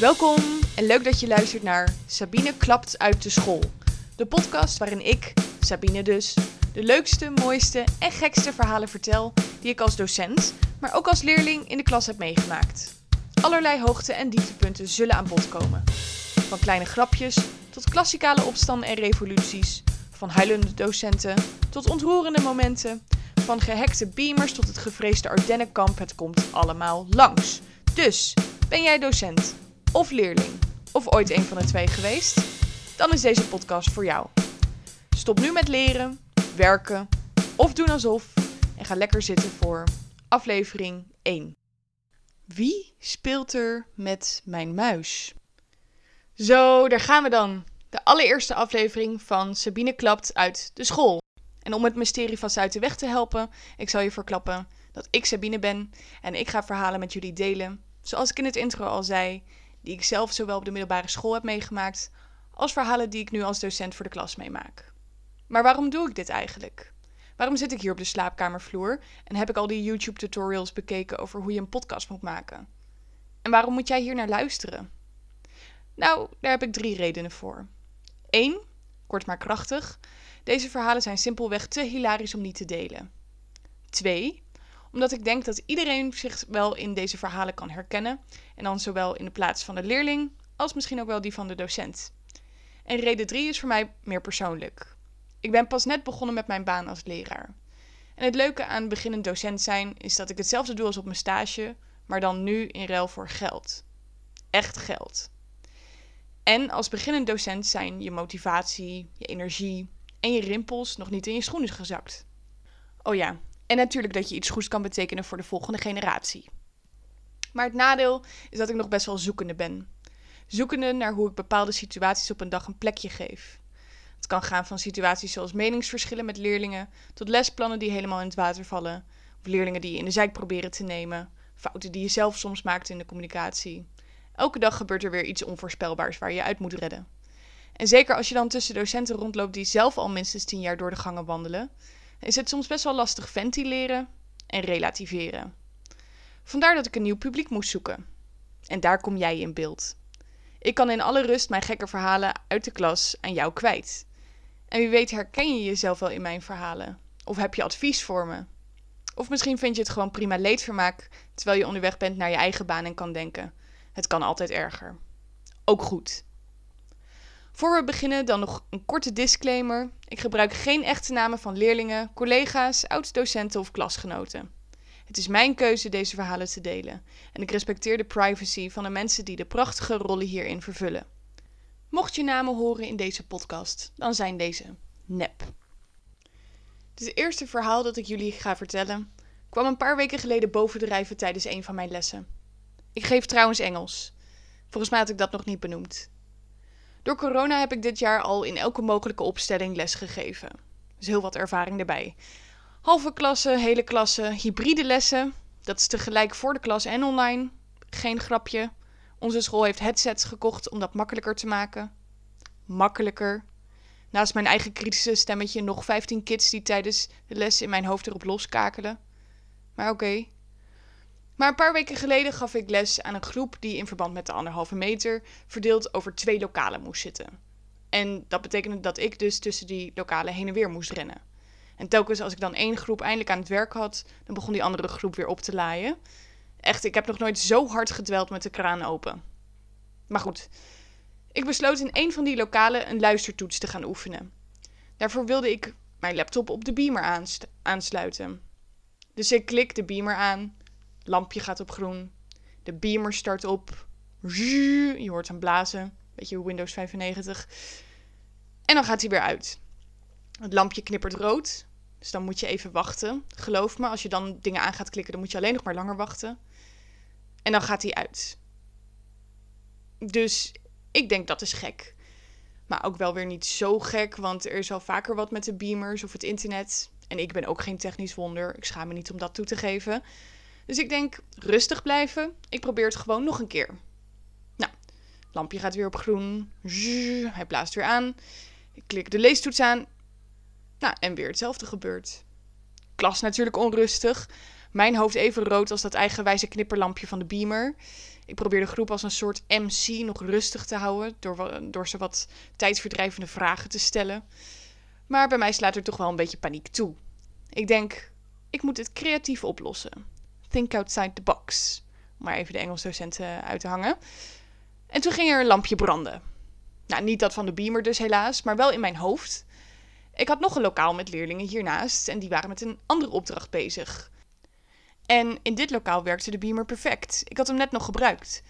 Welkom en leuk dat je luistert naar Sabine klapt uit de school. De podcast waarin ik, Sabine dus, de leukste, mooiste en gekste verhalen vertel die ik als docent, maar ook als leerling in de klas heb meegemaakt. Allerlei hoogte- en dieptepunten zullen aan bod komen. Van kleine grapjes tot klassikale opstanden en revoluties, van huilende docenten tot ontroerende momenten, van gehackte beamers tot het gevreesde Ardennenkamp, het komt allemaal langs. Dus, ben jij docent of leerling of ooit een van de twee geweest? Dan is deze podcast voor jou. Stop nu met leren, werken of doen alsof en ga lekker zitten voor aflevering 1. Wie speelt er met mijn muis? Zo, daar gaan we dan. De allereerste aflevering van Sabine klapt uit de school. En om het mysterie vast uit de weg te helpen, ik zal je verklappen dat ik Sabine ben en ik ga verhalen met jullie delen, zoals ik in het intro al zei, die ik zelf zowel op de middelbare school heb meegemaakt, als verhalen die ik nu als docent voor de klas meemaak. Maar waarom doe ik dit eigenlijk? Waarom zit ik hier op de slaapkamervloer en heb ik al die YouTube-tutorials bekeken over hoe je een podcast moet maken? En waarom moet jij hier naar luisteren? Nou, daar heb ik drie redenen voor. Eén, kort maar krachtig, deze verhalen zijn simpelweg te hilarisch om niet te delen. Twee, omdat ik denk dat iedereen zich wel in deze verhalen kan herkennen, en dan zowel in de plaats van de leerling als misschien ook wel die van de docent. En reden drie is voor mij meer persoonlijk. Ik ben pas net begonnen met mijn baan als leraar. En het leuke aan beginnend docent zijn is dat ik hetzelfde doe als op mijn stage, maar dan nu in ruil voor geld. Echt geld. En als beginnend docent zijn je motivatie, je energie en je rimpels nog niet in je schoenen gezakt. Oh ja, en natuurlijk dat je iets goeds kan betekenen voor de volgende generatie. Maar het nadeel is dat ik nog best wel zoekende ben. Zoekende naar hoe ik bepaalde situaties op een dag een plekje geef. Het kan gaan van situaties zoals meningsverschillen met leerlingen, tot lesplannen die helemaal in het water vallen, of leerlingen die je in de zijk proberen te nemen, fouten die je zelf soms maakt in de communicatie. Elke dag gebeurt er weer iets onvoorspelbaars waar je uit moet redden. En zeker als je dan tussen docenten rondloopt die zelf al minstens tien jaar door de gangen wandelen, is het soms best wel lastig ventileren en relativeren. Vandaar dat ik een nieuw publiek moest zoeken. En daar kom jij in beeld. Ik kan in alle rust mijn gekke verhalen uit de klas aan jou kwijt. En wie weet herken je jezelf wel in mijn verhalen? Of heb je advies voor me? Of misschien vind je het gewoon prima leedvermaak terwijl je onderweg bent naar je eigen baan en kan denken: het kan altijd erger. Ook goed. Voor we beginnen dan nog een korte disclaimer. Ik gebruik geen echte namen van leerlingen, collega's, oud-docenten of klasgenoten. Het is mijn keuze deze verhalen te delen en ik respecteer de privacy van de mensen die de prachtige rollen hierin vervullen. Mocht je namen horen in deze podcast, dan zijn deze nep. Het eerste verhaal dat ik jullie ga vertellen kwam een paar weken geleden bovendrijven tijdens een van mijn lessen. Ik geef trouwens Engels. Volgens mij had ik dat nog niet benoemd. Door corona heb ik dit jaar al in elke mogelijke opstelling les gegeven. Dus heel wat ervaring erbij. Halve klassen, hele klassen, hybride lessen. Dat is tegelijk voor de klas en online. Geen grapje. Onze school heeft headsets gekocht om dat makkelijker te maken. Makkelijker. Naast mijn eigen kritische stemmetje nog 15 kids die tijdens de les in mijn hoofd erop loskakelen. Maar oké. Maar een paar weken geleden gaf ik les aan een groep die in verband met de anderhalve meter verdeeld over twee lokalen moest zitten. En dat betekende dat ik dus tussen die lokalen heen en weer moest rennen. En telkens als ik dan één groep eindelijk aan het werk had, dan begon die andere groep weer op te laaien. Echt, ik heb nog nooit zo hard gedweld met de kraan open. Maar goed, ik besloot in een van die lokalen een luistertoets te gaan oefenen. Daarvoor wilde ik mijn laptop op de beamer aansluiten. Dus ik klik de beamer aan, lampje gaat op groen, de beamer start op, je hoort hem blazen, beetje Windows 95. En dan gaat hij weer uit. Het lampje knippert rood, dus dan moet je even wachten. Geloof me, als je dan dingen aan gaat klikken, dan moet je alleen nog maar langer wachten. En dan gaat hij uit. Dus ik denk dat is gek. Maar ook wel weer niet zo gek, want er is al vaker wat met de beamers of het internet. En ik ben ook geen technisch wonder. Ik schaam me niet om dat toe te geven. Dus ik denk, rustig blijven. Ik probeer het gewoon nog een keer. Nou, lampje gaat weer op groen. hij blaast weer aan. Ik klik de leestoets aan. Nou, en weer hetzelfde gebeurt. Klas natuurlijk onrustig. Mijn hoofd even rood als dat eigenwijze knipperlampje van de beamer. Ik probeer de groep als een soort MC nog rustig te houden door, door ze wat tijdverdrijvende vragen te stellen. Maar bij mij slaat er toch wel een beetje paniek toe. Ik denk, ik moet het creatief oplossen. Think outside the box. Om maar even de Engelsdocenten uit te hangen. En toen ging er een lampje branden. Nou, niet dat van de beamer dus helaas, maar wel in mijn hoofd. Ik had nog een lokaal met leerlingen hiernaast en die waren met een andere opdracht bezig. En in dit lokaal werkte de beamer perfect. Ik had hem net nog gebruikt.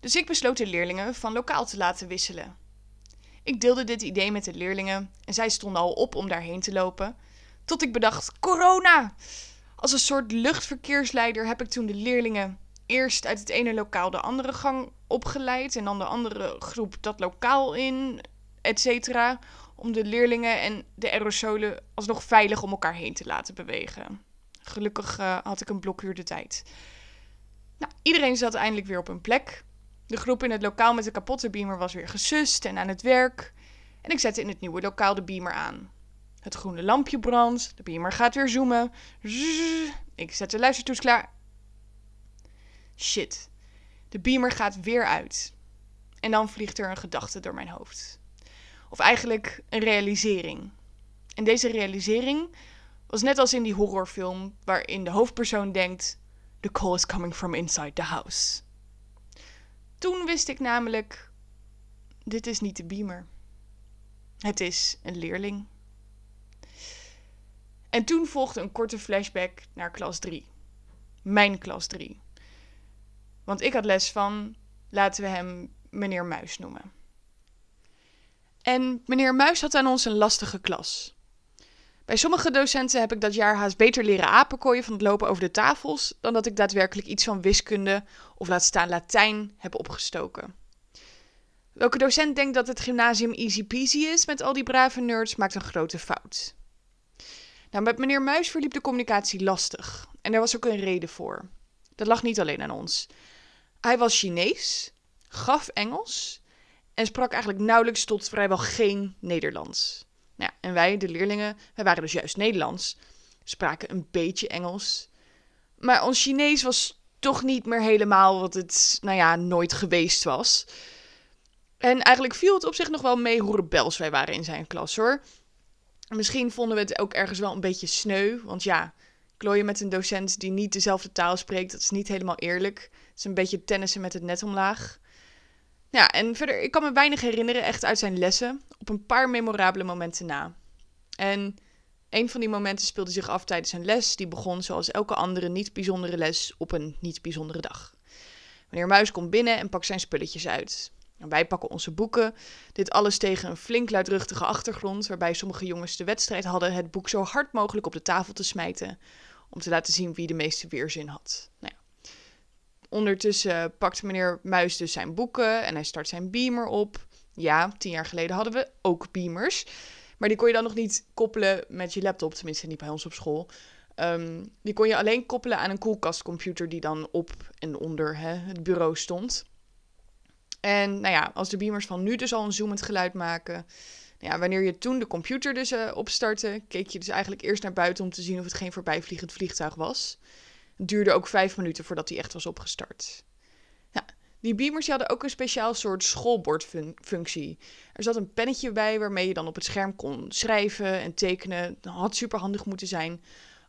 Dus ik besloot de leerlingen van lokaal te laten wisselen. Ik deelde dit idee met de leerlingen en zij stonden al op om daarheen te lopen. Tot ik bedacht: corona! Als een soort luchtverkeersleider heb ik toen de leerlingen eerst uit het ene lokaal de andere gang opgeleid en dan de andere groep dat lokaal in, et cetera. Om de leerlingen en de aerosolen alsnog veilig om elkaar heen te laten bewegen. Gelukkig uh, had ik een blokuur de tijd. Nou, iedereen zat eindelijk weer op een plek. De groep in het lokaal met de kapotte beamer was weer gesust en aan het werk. En ik zette in het nieuwe lokaal de beamer aan. Het groene lampje brandt, de beamer gaat weer zoomen. ik zet de luistertoets klaar. Shit, de beamer gaat weer uit. En dan vliegt er een gedachte door mijn hoofd. Of eigenlijk een realisering. En deze realisering was net als in die horrorfilm waarin de hoofdpersoon denkt: The call is coming from inside the house. Toen wist ik namelijk: dit is niet de beamer. Het is een leerling. En toen volgde een korte flashback naar klas 3. Mijn klas 3. Want ik had les van, laten we hem meneer Muis noemen. En meneer Muis had aan ons een lastige klas. Bij sommige docenten heb ik dat jaar haast beter leren apenkooien van het lopen over de tafels dan dat ik daadwerkelijk iets van wiskunde of laat staan Latijn heb opgestoken. Welke docent denkt dat het gymnasium easy peasy is met al die brave nerds, maakt een grote fout. Nou, met meneer Muis verliep de communicatie lastig. En daar was ook een reden voor. Dat lag niet alleen aan ons. Hij was Chinees, gaf Engels en sprak eigenlijk nauwelijks tot vrijwel geen Nederlands. Nou en wij, de leerlingen, wij waren dus juist Nederlands, spraken een beetje Engels. Maar ons Chinees was toch niet meer helemaal wat het, nou ja, nooit geweest was. En eigenlijk viel het op zich nog wel mee hoe rebels wij waren in zijn klas hoor. Misschien vonden we het ook ergens wel een beetje sneu. Want ja, klooien met een docent die niet dezelfde taal spreekt, dat is niet helemaal eerlijk. Het is een beetje tennissen met het net omlaag. Ja, en verder, ik kan me weinig herinneren echt uit zijn lessen, op een paar memorabele momenten na. En een van die momenten speelde zich af tijdens een les, die begon zoals elke andere niet bijzondere les op een niet bijzondere dag. Meneer Muis komt binnen en pakt zijn spulletjes uit. Wij pakken onze boeken. Dit alles tegen een flink luidruchtige achtergrond, waarbij sommige jongens de wedstrijd hadden het boek zo hard mogelijk op de tafel te smijten, om te laten zien wie de meeste weerzin had. Nou ja. Ondertussen pakt meneer Muis dus zijn boeken en hij start zijn beamer op. Ja, tien jaar geleden hadden we ook beamers. Maar die kon je dan nog niet koppelen met je laptop, tenminste niet bij ons op school. Ehm, die kon je alleen koppelen aan een koelkastcomputer die dan op en onder hè, het bureau stond. En nou ja, als de beamers van nu dus al een zoomend geluid maken. Nou ja, wanneer je toen de computer dus uh, opstartte, keek je dus eigenlijk eerst naar buiten om te zien of het geen voorbijvliegend vliegtuig was. Het duurde ook vijf minuten voordat hij echt was opgestart. Ja, die beamers hadden ook een speciaal soort schoolbordfunctie. Er zat een pennetje bij waarmee je dan op het scherm kon schrijven en tekenen. Dat had super handig moeten zijn.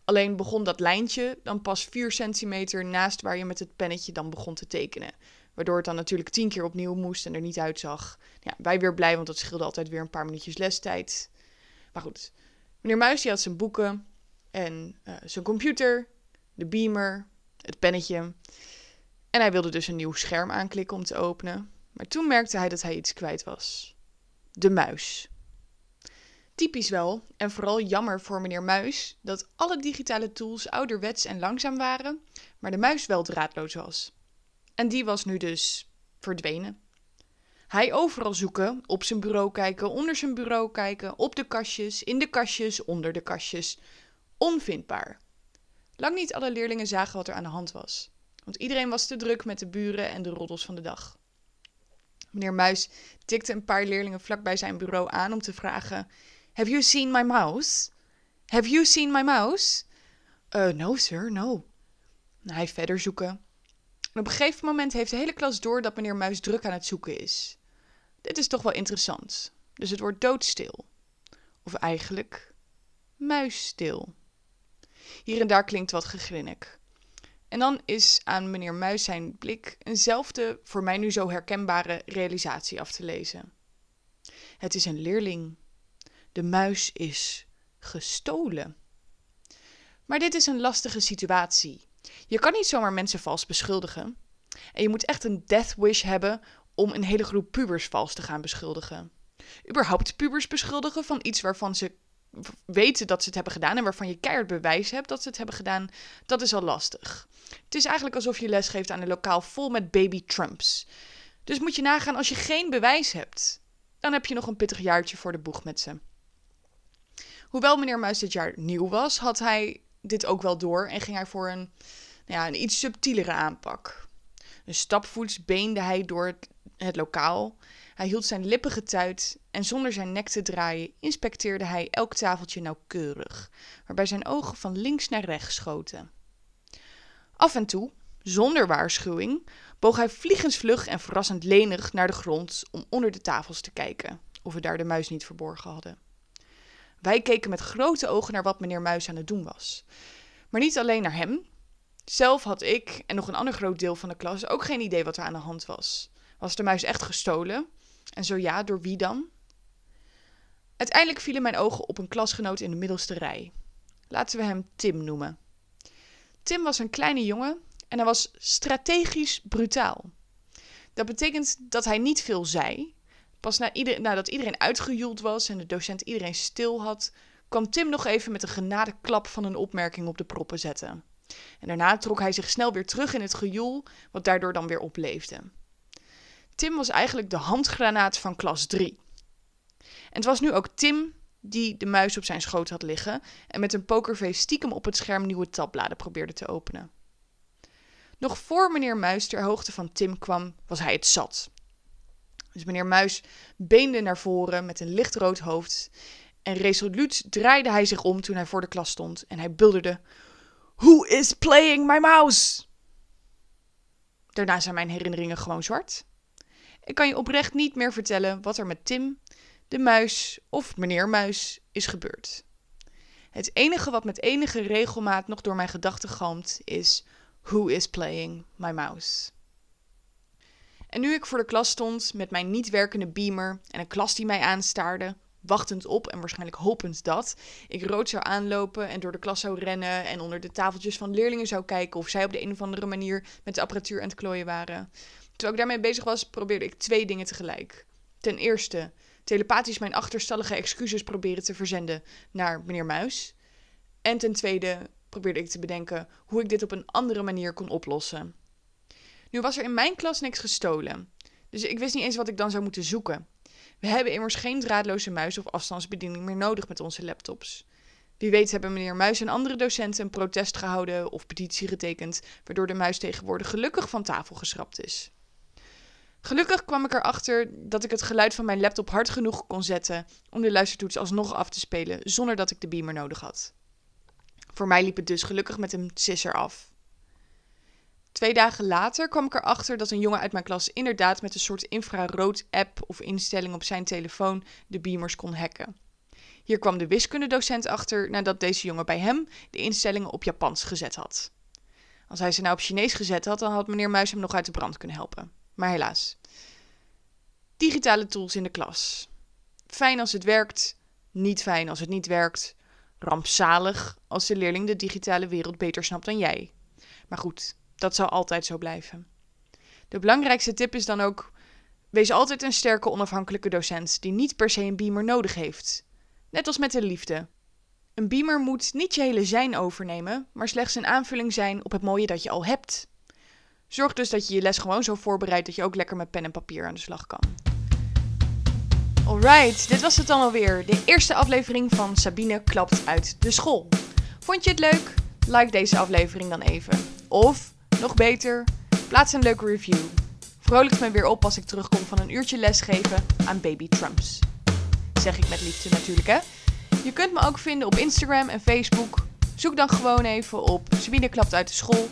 Alleen begon dat lijntje dan pas 4 centimeter naast waar je met het pennetje dan begon te tekenen. Waardoor het dan natuurlijk tien keer opnieuw moest en er niet uitzag. Ja, wij weer blij, want dat scheelde altijd weer een paar minuutjes lestijd. Maar goed, meneer Muis die had zijn boeken en uh, zijn computer, de beamer, het pennetje. En hij wilde dus een nieuw scherm aanklikken om te openen. Maar toen merkte hij dat hij iets kwijt was. De muis. Typisch wel, en vooral jammer voor meneer Muis, dat alle digitale tools ouderwets en langzaam waren, maar de muis wel draadloos was. En die was nu dus verdwenen. Hij overal zoeken, op zijn bureau kijken, onder zijn bureau kijken, op de kastjes, in de kastjes, onder de kastjes. Onvindbaar. Lang niet alle leerlingen zagen wat er aan de hand was, want iedereen was te druk met de buren en de roddels van de dag. Meneer Muis tikte een paar leerlingen vlak bij zijn bureau aan om te vragen: Have you seen my mouse? Have you seen my mouse? Uh, no, sir, no. Hij verder zoeken. Op een gegeven moment heeft de hele klas door dat meneer Muis druk aan het zoeken is. Dit is toch wel interessant. Dus het wordt doodstil. Of eigenlijk muisstil. Hier en daar klinkt wat gegrinnik. En dan is aan meneer Muis zijn blik eenzelfde, voor mij nu zo herkenbare realisatie af te lezen. Het is een leerling. De muis is gestolen. Maar dit is een lastige situatie. Je kan niet zomaar mensen vals beschuldigen. En je moet echt een death wish hebben om een hele groep pubers vals te gaan beschuldigen. Überhaupt pubers beschuldigen van iets waarvan ze weten dat ze het hebben gedaan en waarvan je keihard bewijs hebt dat ze het hebben gedaan, dat is al lastig. Het is eigenlijk alsof je les geeft aan een lokaal vol met baby Trumps. Dus moet je nagaan als je geen bewijs hebt, dan heb je nog een pittig jaartje voor de boeg met ze. Hoewel meneer Muis dit jaar nieuw was, had hij dit ook wel door en ging hij voor een, nou ja, een iets subtielere aanpak. Een stapvoets beende hij door het, het lokaal. Hij hield zijn lippen getuit en zonder zijn nek te draaien inspecteerde hij elk tafeltje nauwkeurig, waarbij zijn ogen van links naar rechts schoten. Af en toe, zonder waarschuwing, boog hij vliegensvlug en verrassend lenig naar de grond om onder de tafels te kijken, of we daar de muis niet verborgen hadden. Wij keken met grote ogen naar wat meneer Muis aan het doen was. Maar niet alleen naar hem. Zelf had ik en nog een ander groot deel van de klas ook geen idee wat er aan de hand was. Was de muis echt gestolen? En zo ja, door wie dan? Uiteindelijk vielen mijn ogen op een klasgenoot in de middelste rij. Laten we hem Tim noemen. Tim was een kleine jongen en hij was strategisch brutaal. Dat betekent dat hij niet veel zei. Pas na ieder, nadat iedereen uitgejoeld was en de docent iedereen stil had, kwam Tim nog even met een genadeklap van een opmerking op de proppen zetten. En daarna trok hij zich snel weer terug in het gejoel, wat daardoor dan weer opleefde. Tim was eigenlijk de handgranaat van klas 3. En het was nu ook Tim die de muis op zijn schoot had liggen en met een pokerface stiekem op het scherm nieuwe tabbladen probeerde te openen. Nog voor meneer Muis ter hoogte van Tim kwam, was hij het zat. Dus meneer Muis beende naar voren met een lichtrood hoofd en resoluut draaide hij zich om toen hij voor de klas stond en hij bulderde: Who is playing my mouse? Daarna zijn mijn herinneringen gewoon zwart. Ik kan je oprecht niet meer vertellen wat er met Tim, de muis of meneer Muis is gebeurd. Het enige wat met enige regelmaat nog door mijn gedachten galmt is: Who is playing my mouse? En nu ik voor de klas stond met mijn niet werkende beamer en een klas die mij aanstaarde, wachtend op en waarschijnlijk hopend dat ik rood zou aanlopen en door de klas zou rennen en onder de tafeltjes van leerlingen zou kijken of zij op de een of andere manier met de apparatuur aan het klooien waren. Terwijl ik daarmee bezig was, probeerde ik twee dingen tegelijk. Ten eerste, telepathisch mijn achterstallige excuses proberen te verzenden naar meneer Muis. En ten tweede probeerde ik te bedenken hoe ik dit op een andere manier kon oplossen. Nu was er in mijn klas niks gestolen, dus ik wist niet eens wat ik dan zou moeten zoeken. We hebben immers geen draadloze muis of afstandsbediening meer nodig met onze laptops. Wie weet hebben meneer Muis en andere docenten een protest gehouden of petitie getekend, waardoor de muis tegenwoordig gelukkig van tafel geschrapt is. Gelukkig kwam ik erachter dat ik het geluid van mijn laptop hard genoeg kon zetten om de luistertoets alsnog af te spelen zonder dat ik de beamer nodig had. Voor mij liep het dus gelukkig met een sisser af. Twee dagen later kwam ik erachter dat een jongen uit mijn klas inderdaad met een soort infrarood-app of instelling op zijn telefoon de beamers kon hacken. Hier kwam de wiskundedocent achter nadat deze jongen bij hem de instellingen op Japans gezet had. Als hij ze nou op Chinees gezet had, dan had meneer Muis hem nog uit de brand kunnen helpen. Maar helaas. Digitale tools in de klas. Fijn als het werkt, niet fijn als het niet werkt. Rampzalig als de leerling de digitale wereld beter snapt dan jij. Maar goed, dat zal altijd zo blijven. De belangrijkste tip is dan ook: wees altijd een sterke onafhankelijke docent die niet per se een beamer nodig heeft. Net als met de liefde. Een beamer moet niet je hele zijn overnemen, maar slechts een aanvulling zijn op het mooie dat je al hebt. Zorg dus dat je je les gewoon zo voorbereidt dat je ook lekker met pen en papier aan de slag kan. Alright, dit was het dan alweer. De eerste aflevering van Sabine klapt uit de school. Vond je het leuk? Like deze aflevering dan even. Of, nog beter, plaats een leuke review. Vrolijkt me weer op als ik terugkom van een uurtje lesgeven aan baby Trumps. Zeg ik met liefde natuurlijk hè. Je kunt me ook vinden op Instagram en Facebook. Zoek dan gewoon even op Sabine klapt uit de school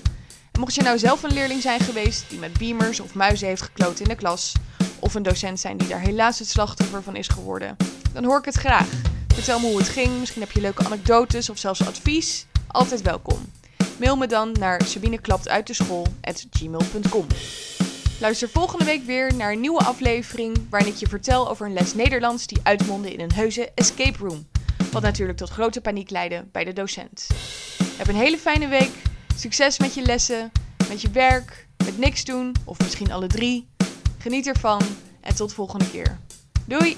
mocht je nou zelf een leerling zijn geweest die met beamers of muizen heeft gekloot in de klas, of een docent zijn die daar helaas het slachtoffer van is geworden, dan hoor ik het graag. Vertel me hoe het ging, misschien heb je leuke anekdotes of zelfs advies. Altijd welkom. Mail me dan naar sabineklaptuitdeschool.gmail.com Luister volgende week weer naar een nieuwe aflevering waarin ik je vertel over een les Nederlands die uitmondde in een heuse escape room. Wat natuurlijk tot grote paniek leidde bij de docent. Heb een hele fijne week. Succes met je lessen, met je werk, met niks doen of misschien alle drie. Geniet ervan en tot volgende keer. Doei!